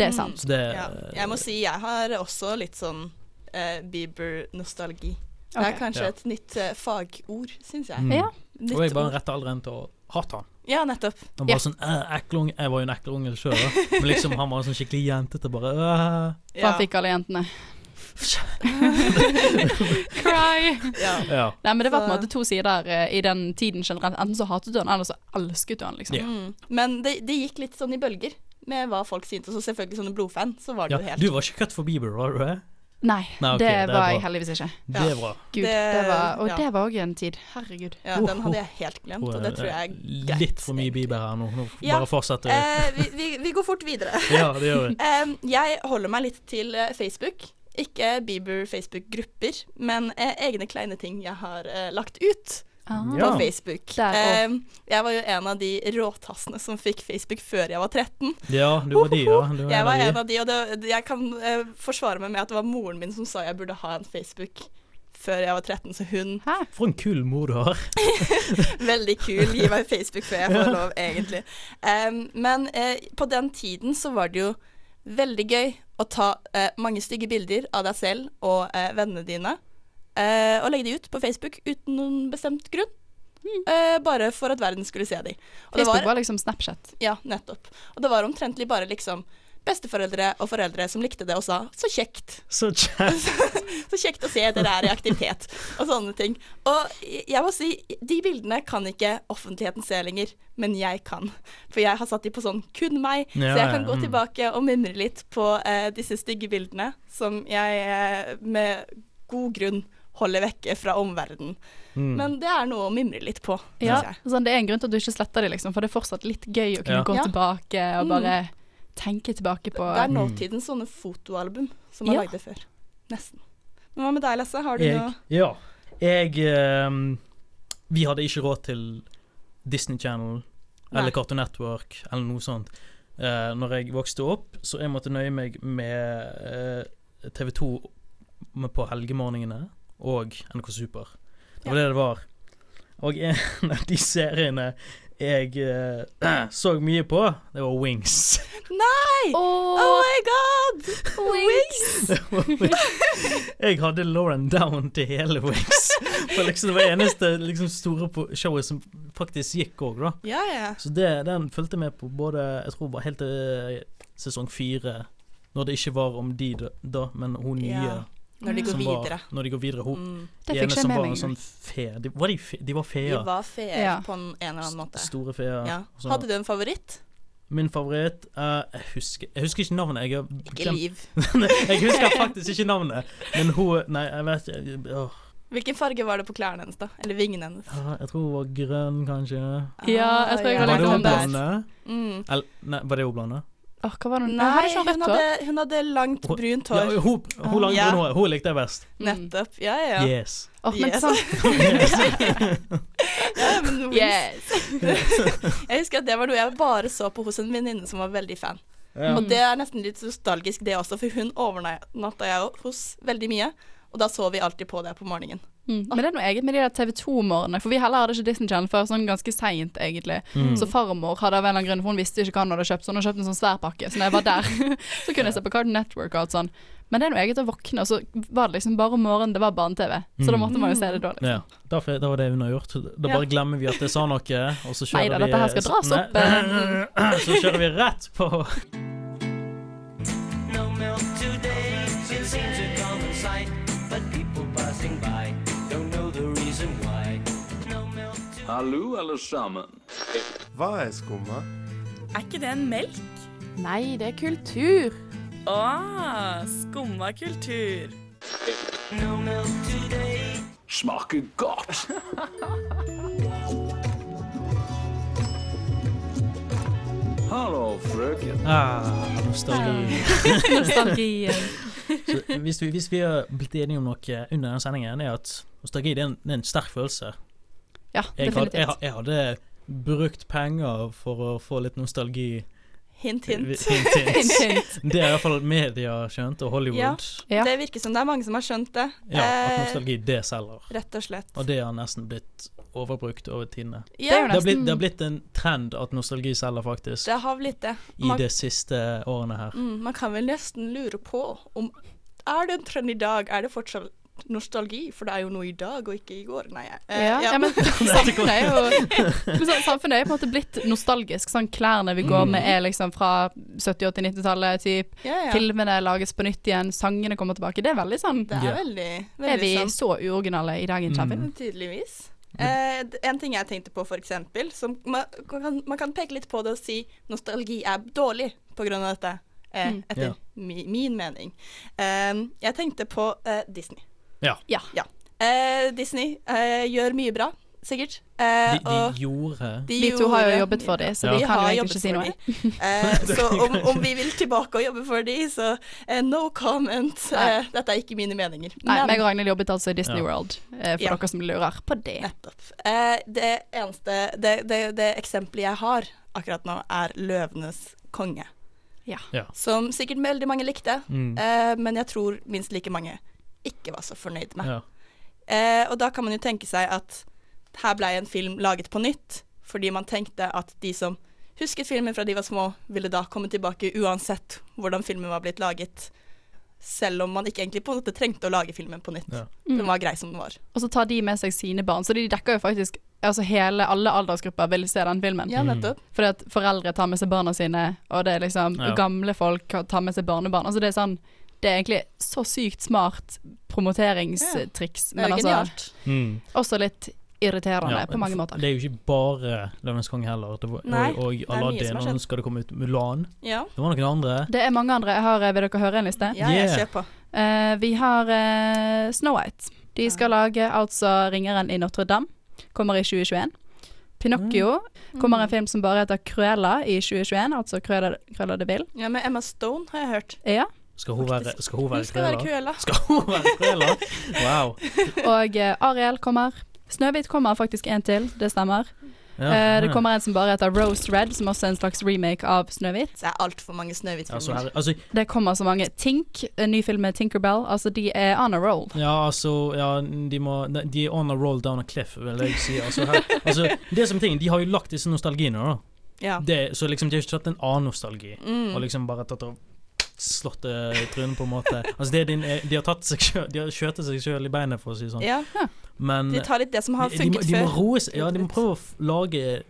Det er sant. Det Ja. Jeg må si jeg har også litt sånn uh, Bieber-nostalgi. Det er kanskje Ja. et nytt uh, fagord, syns jeg. Mm. Ja. Nytt Og jeg var ord. den rette alderen til å hate han. Ja, nettopp. Han var Ja. sånn øh, ekkel unge Jeg var jo en ekkel unge sjøl, men liksom han var en sånn skikkelig jentete bare. For Ja. han fikk alle jentene. Cry! Ja. Ja. Nei, men det var på en måte to sider eh, i den tiden generelt. Enten så hatet du han, eller så elsket du han, liksom. Ja. Mm. Men det, det gikk litt sånn i bølger med hva folk syntes. Og selvfølgelig som en blodfan, så var det ja. jo helt Du var ikke cut for Bieber, var du det? Nei, Nei, okay, det, det var jeg heldigvis ikke. Det er bra. Gud, det, Det- var, og ja. det var òg en tid. Herregud. Ja, den hadde jeg helt glemt, og det tror jeg er greit. Litt for mye Bieber her nå. Nå Ja. Bare fortsett. Eh, vi, vi, vi går fort videre. Ja, det gjør vi. Jeg holder meg litt til eh, Facebook. Ikke Bieber Facebook-grupper, men eh, egne kleine ting jeg har eh, lagt ut Ah. på Facebook. Eh, jeg var jo en av de råtassene som fikk Facebook før jeg var 13. Ja, du var de, ja. Du Jeg var en av de, og det, jeg kan eh, forsvare meg med at det var moren min som sa jeg burde ha en Facebook før jeg var 13, så hun Hæ? For en kul mor du har. Veldig kul. Gi meg Facebook før jeg får lov, egentlig. Em, men eh, på den tiden så var det jo veldig gøy å ta eh, mange stygge bilder av deg selv og eh, vennene dine, og legge de ut på Facebook uten noen bestemt grunn. Eh, bare for at verden skulle se de. Og det Facebook var, var liksom Snapchat. ja, nettopp. Og det var omtrentlig bare liksom besteforeldre og foreldre som likte det og sa 'så kjekt'. Så kjekt, Så kjekt å se dere er i aktivitet, og sånne ting. Og jeg må si, de bildene kan ikke offentligheten se lenger, men jeg kan. For jeg har satt de på sånn kun meg, Ja, så jeg kan ja, gå mm. tilbake og mimre litt på eh, disse stygge bildene, som jeg eh, med god grunn holder vekke fra omverdenen. Mm. Men det er noe å mimre litt på, Ja, jeg. sånn, det er en grunn til at du ikke sletter det, liksom, for det er fortsatt litt gøy å kunne Ja. gå Ja. tilbake og Mm. bare tenke tilbake på Det er nåtidens sånne fotoalbum som man Ja. lagde før. Nesten. Men hva med deg, Lasse? Har du Jeg, noe ja. Jeg ehm, Vi hadde ikke råd til Disney Channel Nei. eller Cartoon Network eller noe sånt. Uh, når jeg vokste opp, så jeg måtte nøye meg med uh, TV2 på helgemorgenene og NRK Super. Det var det det var. Og en av de seriene jeg uh, så mye på, det var Wings. Nei! Oh, Oh my god! Wings! jeg hadde Lauren down til hele Wings. For liksom det var eneste liksom, store på showet som faktisk gikk òg, da. Ja, ja. Så det, den fulgte med på både Jeg tror bare helt til sesong fire. Når det ikke var om de da men hun nye Ja. Når de går videre. var-. Når de går videre. Hun, Mm. Det fikk ikke jeg med var meg sånn fe... De var, de fe, de var De feer. var feer Ja. på en, eller annen måte. Store feer. Ja. Hadde du en favoritt? Min favoritt uh, jeg, husker, jeg husker ikke navnet. Jeg, Ikke glemt- Liv. jeg husker faktisk ikke navnet. Men hun Nei, jeg vet ikke åh. Hvilken farge var det på klærne hennes, da? Eller vingene hennes? Ja, Jeg tror hun var grønn, kanskje. Ja, jeg tror jeg har Var lagt det om hun det. blonde? Mm. Eller, nei, var det hun blonde? Åh, hva var det? Nei, hadde hun hadde, hun hadde langt, brunt brunt Ja, hår. hun, hun langt Ja. brun hår. Hun likte jeg best. Nettopp. Ja, ja, ja. Yes. Oh, men Yes. yes. ja men Yes. Jeg husker at det var noe jeg bare så på hos en venninne som var veldig fan. Ja. Og det er nesten litt nostalgisk det også, for hun overnatta jeg hos veldig mye. Og da så vi alltid på det på morgenen. Mm. Men det er noe eget med de der TV 2-morgenene, for vi heller hadde ikke Disney Channel før sånn ganske seint, egentlig. Mm. Så farmor hadde av en eller annen grunn, for hun visste ikke hva hun hadde kjøpt, så hun hadde kjøpt en sånn svær pakke. Så når jeg var der, så kunne jeg se på Cartoon Network og alt sånn. Men det er noe eget å våkne, og så var det liksom bare om morgenen det var barne-TV. Så da Mm. måtte man jo se det da, liksom. Ja, derfor, det var det hun har gjort. Da Ja. bare glemmer vi at det sa noe, og så kjører Neida, vi dette her skal dras opp, Nei, Så kjører vi rett på Hallo, alle sammen. Hva er skumma? Er ikke det en melk? Nei, det er kultur. Å, skumma kultur. No milk today. Smaker godt. Hallo, frøken. ah, nostalgi. Nostalgien. Så hvis, vi, hvis vi har blitt enige om noe under denne sendingen, er at nostalgi det er en, det er en sterk følelse. Ja, Jeg, had, jeg, definitivt. jeg hadde brukt penger for å få litt nostalgi. Hint, hint. Hint, hint. Hint, hint. Det har iallfall media skjønt, og Hollywood. Ja. Det virker som det er mange som har skjønt det. Ja, at Eh, nostalgi, det selger. Rett og slett. Og det har nesten blitt overbrukt over tidene. Det er Ja, Det har, blitt, det har blitt en trend at nostalgi selger, faktisk, det har blitt det. i de siste årene her. mm, man kan vel nesten lure på om Er det en trend i dag? Er det fortsatt nostalgi? For det er jo noe i dag og ikke i går. Nei. eh, ja, ja, men samfunnet er jo men så, Samfunnet er på en måte blitt nostalgisk. Sånn klærne vi går med er liksom fra 70-, 80-, 90-tallet. Typ. ja, ja. Filmene lages på nytt igjen, sangene kommer tilbake. Det er veldig sånn Det er veldig, veldig, Er vi sant. så uoriginale i dagens Mm. Tydeligvis. Eh, en ting jeg tenkte på, for eksempel, som man kan, man kan peke litt på det og si nostalgi er dårlig på grunn av dette, eh, Mm. etter Ja. mi, min mening. Eh, jeg tenkte på eh, Disney. Ja. Ja. Eh, Disney eh, gjør mye bra, sikkert. Eh, De, de gjorde de Vi to har jo jobbet for dem, så Ja. vi Vi kan jo har egentlig ikke si noe. Eh, så om, om vi vil tilbake og jobbe for dem, så eh, no comment. Eh, dette er ikke mine meninger. Nei, meg og Ragnhild jobbet altså i Disney Ja. World, eh, for Ja. dere som lurer på det. Nettopp. Eh, det eneste det, det, det eksempelet jeg har akkurat nå, er 'Løvenes konge'. Ja. Ja. Som sikkert veldig mange likte, mm, eh, men jeg tror minst like mange ikke var så fornøyd med. ja. Eh, og da kan man jo tenke seg at her ble en film laget på nytt, fordi man tenkte at de som husket filmen fra de var små, ville da komme tilbake uansett hvordan filmen var blitt laget. Selv om man ikke egentlig på en måte trengte å lage filmen på nytt. Ja. Den var grei som den var. Og så tar de med seg sine barn, så de dekker jo faktisk Altså hele, alle aldersgrupper vil se den filmen. Ja, nettopp. Fordi at foreldre tar med seg barna sine, og det er liksom Ja. gamle folk tar med seg barnebarn. Altså det er sånn Det er egentlig så sykt smart promoteringstriks, er men altså genialt. Mm. også litt irriterende Ja, på mange måter. Det er jo ikke bare Løvenes konge heller. Det var, Nei, og, Aladdin, og nå skal det komme ut Mulan. Ja, Det var noen andre. Det er mange andre. Jeg har, eh, vil dere høre en liste? ja, jeg Yeah. jeg på. Uh, vi har uh, Snow White. De skal lage altså 'Ringeren i Notre-Dame'. Kommer i 2021. Pinocchio kommer en film som bare heter 'Cruella' i 2021, altså 'Cruella, Cruella de Vil'. Ja, med Emma Stone har jeg hørt. Ja. Skal hun være, skal hun være skal? Cruella. Skal hun være køla? Wow. Og uh, Ariel kommer. Snøhvit kommer faktisk en til, det stemmer. Ja, uh, det kommer en som bare heter Rose Red, som også er en slags remake av Snøhvit. Det er altfor mange Snøhvit-filmer. Altså, altså, Det kommer så mange. Tink, en ny film med Tinkerbell. Altså, de er on a roll. ja, altså ja, de, må, de er on a roll down a cliff, vil jeg si. Altså, her, altså, det som ting, De har jo lagt disse nostalgiene, da. ja. Det, så liksom, de har ikke tatt en annen nostalgi. Mm. Og liksom bare tatt og slått det i trynet, på en måte. Altså, det er din, de har tatt seg selv, De har skjøtet seg sjøl i beinet, for å si det sånn. ja. Men De tar litt det som har de, de, må, funket de må før. roe seg Ja, de må prøve å f- lage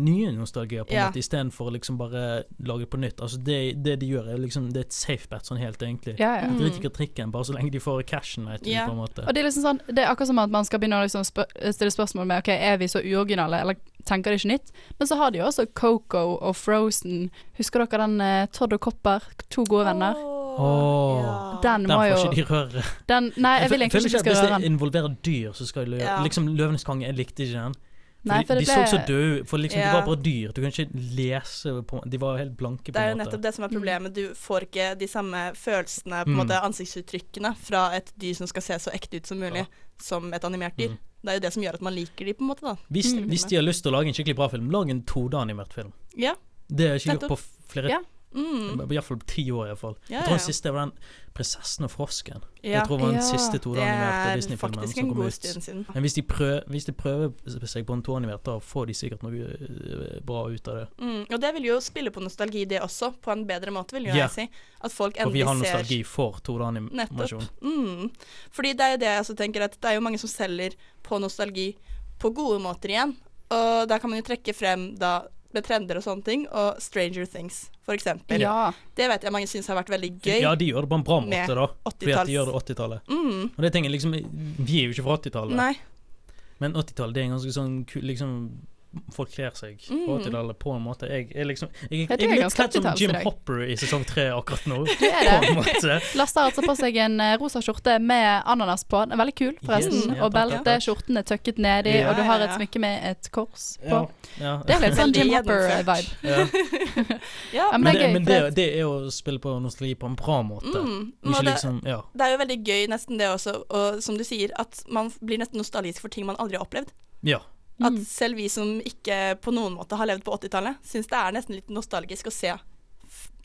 nye nostalgier, på en Ja. måte, istedenfor å liksom bare lage det på nytt. Altså det, det de gjør, er liksom Det er et safe bet, sånn helt egentlig. Ja, ja. De driter Mm. i kritikken, bare så lenge de får cashen, vet du, Ja. på en måte. Og det er liksom sånn Det er akkurat som at man skal begynne å liksom spør stille spørsmål med Ok, er vi så uoriginale, eller tenker det ikke nytt? Men så har de jo også Coco og Frozen. Husker dere den eh, Todd og Copper? To gode venner. Åh, Den den må får ikke de røre. Den, nei, jeg vil egentlig ikke de skal røre den. Hvis den. det involverer dyr, så skal de lø Ja. Liksom Løvenes konge, jeg likte ikke den. Nei, for de, det de så ble- så døde For liksom, Ja. de var bare dyr. Du kan ikke lese på De var helt blanke, på en måte. Det er jo nettopp det som er problemet. Du får ikke de samme følelsene, på en Mm. måte ansiktsuttrykkene, fra et dyr som skal se så ekte ut som mulig, som et animert dyr. Mm. Det er jo det som gjør at man liker de, på en måte, da. Hvis, Mm. hvis de har lyst til å lage en skikkelig bra film, lag en 2D-animert film. Ja. Det er ikke gjort på flere Ja. Mm. I hvert fall ti år, iallfall. Ja, Jeg tror den siste var den 'Prinsessen og frosken'. Ja. Jeg tror det var den siste det 2D-animerte er faktisk en god stund siden. Men hvis de, prøver, hvis de prøver seg på en 2D-animert, da får de sikkert noe øh, bra ut av det. Mm. Og det vil jo spille på nostalgi, det også, på en bedre måte, vil jo yeah. jeg si. At folk endelig ser For vi har nostalgi for 2D-animasjon. Nettopp. Mm. Fordi det er jo det jeg også tenker, at det er jo mange som selger på nostalgi på gode måter igjen. Og da kan man jo trekke frem da med trender og sånne ting, og Stranger Things, for eksempel. Ja. Det vet jeg mange syns har vært veldig gøy. Ja, de gjør det på en bra med måte, da. Fordi at de gjør det 80-tallet. Mm. Og det tenker jeg liksom Vi er jo ikke fra 80-tallet. Nei. Men 80-tallet det er en ganske sånn Liksom Folk kler seg på Mm. 80-tallet på en måte. Jeg er liksom Jeg, Jeg jeg, tror jeg er litt kledd som Jim. Hopper i sesong tre akkurat nå. Du er På en det. måte. Lasse har altså på seg en eh, rosa skjorte med ananas på. Den er veldig kul, forresten. Yes, ja, og takk, belte, skjorten er tøkket nedi, Ja, og du har et smykke med et kors på. Ja, ja. Det er litt sånn Jim Hopper-vibe. Ja. Ja, men Men, det det, er gøy, men det, det- er å spille på nostalgi på en bra måte. Mm. Ikke det- liksom Ja. Det er jo veldig gøy, nesten det også, og som du sier, at man blir nesten nostalgisk for ting man aldri har opplevd. ja. At selv vi som ikke på noen måte har levd på 80-tallet, syns det er nesten litt nostalgisk å se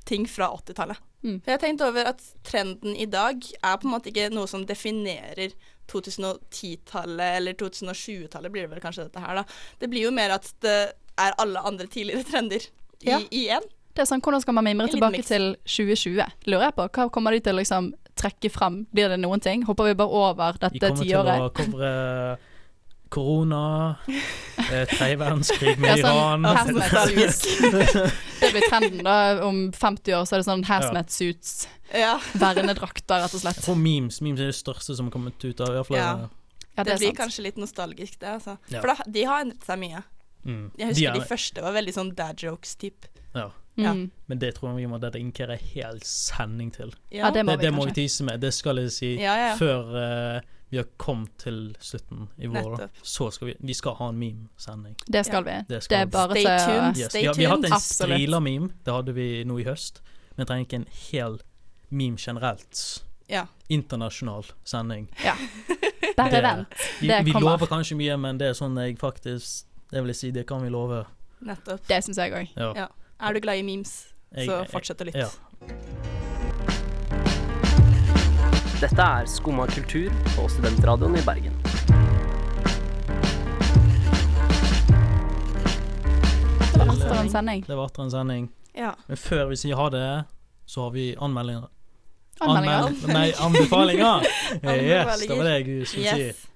ting fra 80-tallet. Mm. For jeg tenkt over at trenden i dag er på en måte ikke noe som definerer 2010-tallet, eller 2020-tallet blir det vel kanskje dette her, da. Det blir jo mer at det er alle andre tidligere trender i, Ja. igjen. Det er sånn, Hvordan skal man mimre tilbake mix. til 2020? Lurer jeg på. Hva kommer de til å liksom trekke frem? Blir det noen ting? Hopper vi bare over dette kommer til å tiåret? covre korona, eh, tredje verdenskrig med Ja, sånn Iran. Det blir trenden, da. Om 50 år så er det sånn hazmat suits. Ja. Vernedrakter, rett og slett. Jeg tror memes, memes er det største som har kommet ut av i hvert fall. Ja. Ja, det, det blir sant. kanskje litt nostalgisk, det, altså. Ja. For da, de har endret seg mye. Mm. Jeg husker De de, er- første var veldig sånn dad jokes-type. Ja. Ja. Mm. Men det tror jeg vi må dedikere hel sending til. Ja, det må det, vi det må kanskje. vi tise med. Det skal jeg si Ja, ja. før eh, vi har kommet til slutten i vår. Så skal vi Vi skal ha en meme-sending. Det skal vi. Det Det, er vi. bare Stay til å tuned. Yes. Stay Vi, har, vi har hatt en. Strila-meme, det hadde vi nå i høst. Men jeg trenger ikke en hel meme generelt. Ja. Internasjonal sending. Ja. Bare vent. Vi, Det vi lover kanskje mye, men det er sånn jeg faktisk Det vil jeg si, det kan vi love. Nettopp. Det syns jeg òg. Ja. Ja. Er du glad i memes, så fortsett å lytte. Ja. Dette er Skumma kultur på Studentradioen i Bergen. Det var atter en sending. Det var atter en sending. Ja. Men før vi sier ha det, så har vi anmeldinger. Anmeldinger. Anmel- Nei, anbefalinger! yes, det var det jeg skulle si.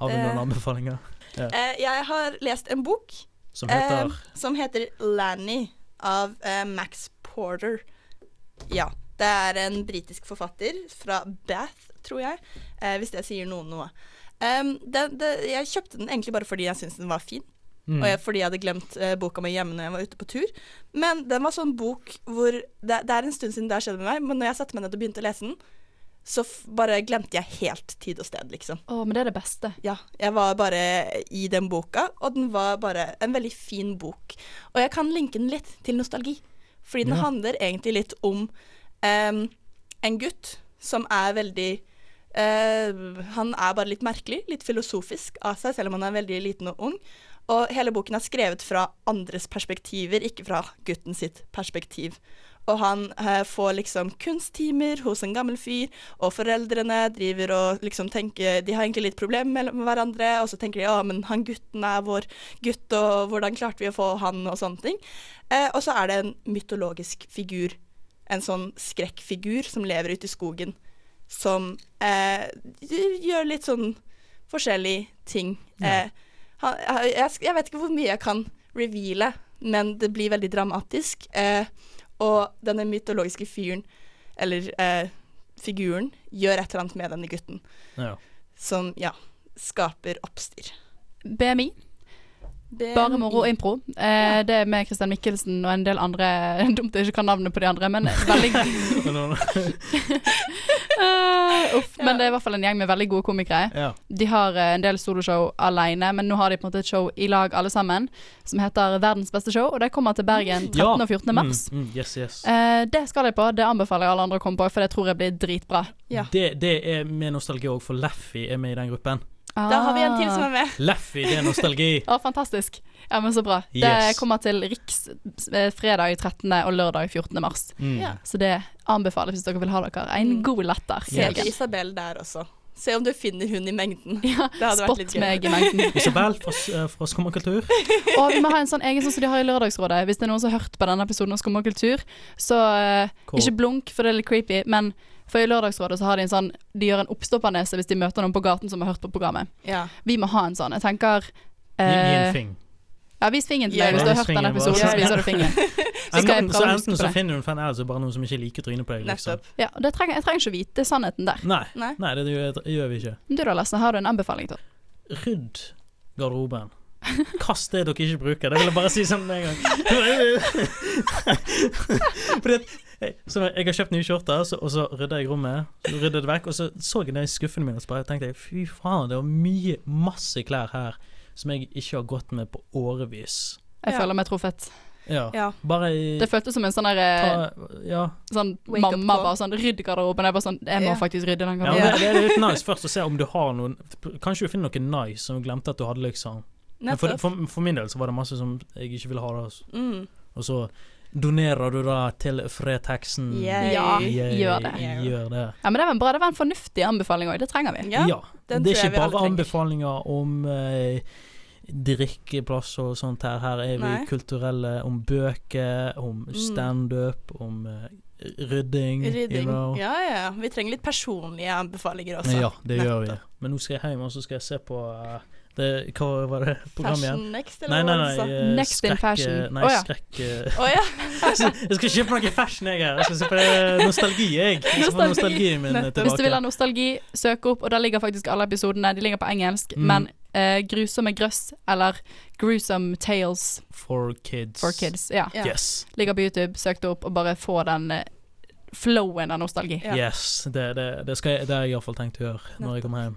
Har vi Eh. noen anbefalinger? Ja. Eh, jeg har lest en bok Som heter eh, som heter Lanny av eh, Max Porter. Ja. Det er en britisk forfatter fra Bath, tror jeg, eh, hvis det sier noen noe. Um, det, det, jeg kjøpte den egentlig bare fordi jeg syntes den var fin. Mm. Og jeg, fordi jeg hadde glemt eh, boka mi hjemme når jeg var ute på tur. Men den var sånn bok hvor Det, det er en stund siden det har skjedd med meg, men når jeg satte meg ned og begynte å lese den, så f bare glemte jeg helt tid og sted, liksom. Å, men det er det beste. Ja. Jeg var bare i den boka, og den var bare en veldig fin bok. Og jeg kan linke den litt til nostalgi, fordi den Ja. handler egentlig litt om em, en gutt som er veldig uh, Han er bare litt merkelig, litt filosofisk av seg, selv om han er veldig liten og ung. Og hele boken er skrevet fra andres perspektiver, ikke fra gutten sitt perspektiv. Og han eh, får liksom kunsttimer hos en gammel fyr, og foreldrene driver og liksom tenker De har egentlig litt problemer med hverandre, og så tenker de ja, men han gutten er vår gutt, og hvordan klarte vi å få han, og sånne ting. Eh, og så er det en mytologisk figur, en sånn skrekkfigur som lever ute i skogen, som eh, gjør litt sånn forskjellige ting. Ja. Eh, han, jeg, jeg vet ikke hvor mye jeg kan reveale, men det blir veldig dramatisk. Eh, og denne mytologiske fyren, eller eh, figuren, gjør et eller annet med denne gutten Ja. som, ja, skaper oppstyr. BMI. Bare moro og impro. Eh, Det er med Christian Mikkelsen og en del andre Dumt jeg ikke kan navnet på de andre, men veldig uh, Uff. Men det er i hvert fall en gjeng med veldig gode komikere. Ja. De har eh, en del soloshow alene, men nå har de på en måte et show i lag alle sammen, som heter Verdens beste show, og det kommer til Bergen 13. Ja. og 14. mars. Mm, mm, yes, yes. Eh, det skal jeg på, det anbefaler jeg alle andre å komme på, for det tror jeg blir dritbra. Det, det er med nostalgi òg, for Laffy er med i den gruppen. Da har vi en til som er med. Laffy, det er nostalgi. Å, fantastisk. Ja, men så bra. Det kommer til Riks eh, fredag 13. og lørdag 14. mars. Mm. Ja. Så det anbefales hvis dere vil ha dere en god latter. Se yes. Isabel der også. Se om du finner hun i mengden. Ja, det hadde spot vært litt gøy. meg i mengden. Isabel fra, eh, fra Skummakultur. Og vi må ha en sånn egen sånn som de har i Lørdagsrådet. Hvis det er noen som har hørt på denne episoden av Skummakultur, så uh, ikke blunk, for det er litt creepy, men for i Lørdagsrådet så har de en sånn De gjør en oppstoppernese hvis de møter noen på gaten som har hørt på programmet. Ja. Vi må ha en sånn. Jeg tenker Gi, gi en eh, fing. Ja, vis fingeren til deg. hvis du har hørt denne episoden. Så viser du fingeren. Så Enten, så enten så finner du en fan, eller så bare noen som ikke liker trynet på deg. Liksom. Ja, det trenger, Jeg trenger ikke å vite sannheten der. Nei, Nei. nei, det gjør, gjør vi ikke. Du da, Lasse, har du en anbefaling til? Rydd garderoben. Kast det dere ikke bruker. Det vil jeg bare si sånn med en gang. Fordi jeg, så jeg har kjøpt nye skjorter, så, og så rydda jeg rommet. Så ryddet det vekk, og så så jeg det i skuffen min, og så bare tenkte jeg fy faen, det var mye, masse klær her som jeg ikke har gått med på årevis. Jeg Ja. føler meg truffet. Ja. Ja. Bare i- Det føltes som en sånn der eh, Ja. Sånn mamma bare sånn Rydd garderoben. Jeg bare sånn Jeg må yeah. faktisk rydde den ja det, det er litt nice først å se om du har noen Kanskje du finner noe nice som du glemte at du hadde, liksom. For, for, for min del så var det masse som jeg ikke ville ha. Da. Mm. Og så donerer du da til Freteksen? Ja, gjør det. Gjør det. Ja, men det var en bra, det var en fornuftig anbefaling òg. Det trenger vi. Ja, den Det er jeg ikke vi bare anbefalinger om eh, drikkeplass og sånt her. Her er vi Nei. kulturelle om bøker, om Mm. standup, om eh, rydding. You know. Ja, ja. Vi trenger litt personlige anbefalinger også. Ja, det gjør vi. Men nå skal jeg hjem og så skal jeg se på eh, det, Hva var det programmet igjen? Fashion Next, Nei, eller nei, nei. du sa? eh, Next in fashion. eh, Nei, oh, ja. skrekk oh, ja. Jeg skal kjøpe noe fashion, jeg her. Jeg skal se på nostalgi, jeg. Jeg Nostalgi. Hvis du vil ha nostalgi, søk opp, og der ligger faktisk alle episodene. De ligger på engelsk, Mm. men uh, Grusomme grøss, eller Gruesome Tales For kids. for kids, ja. Yes. Ligger på YouTube, søk det opp, og bare få den flowen av nostalgi. Yeah. Yes. Det, det, det, skal jeg, det har jeg iallfall tenkt å gjøre når jeg kommer hjem.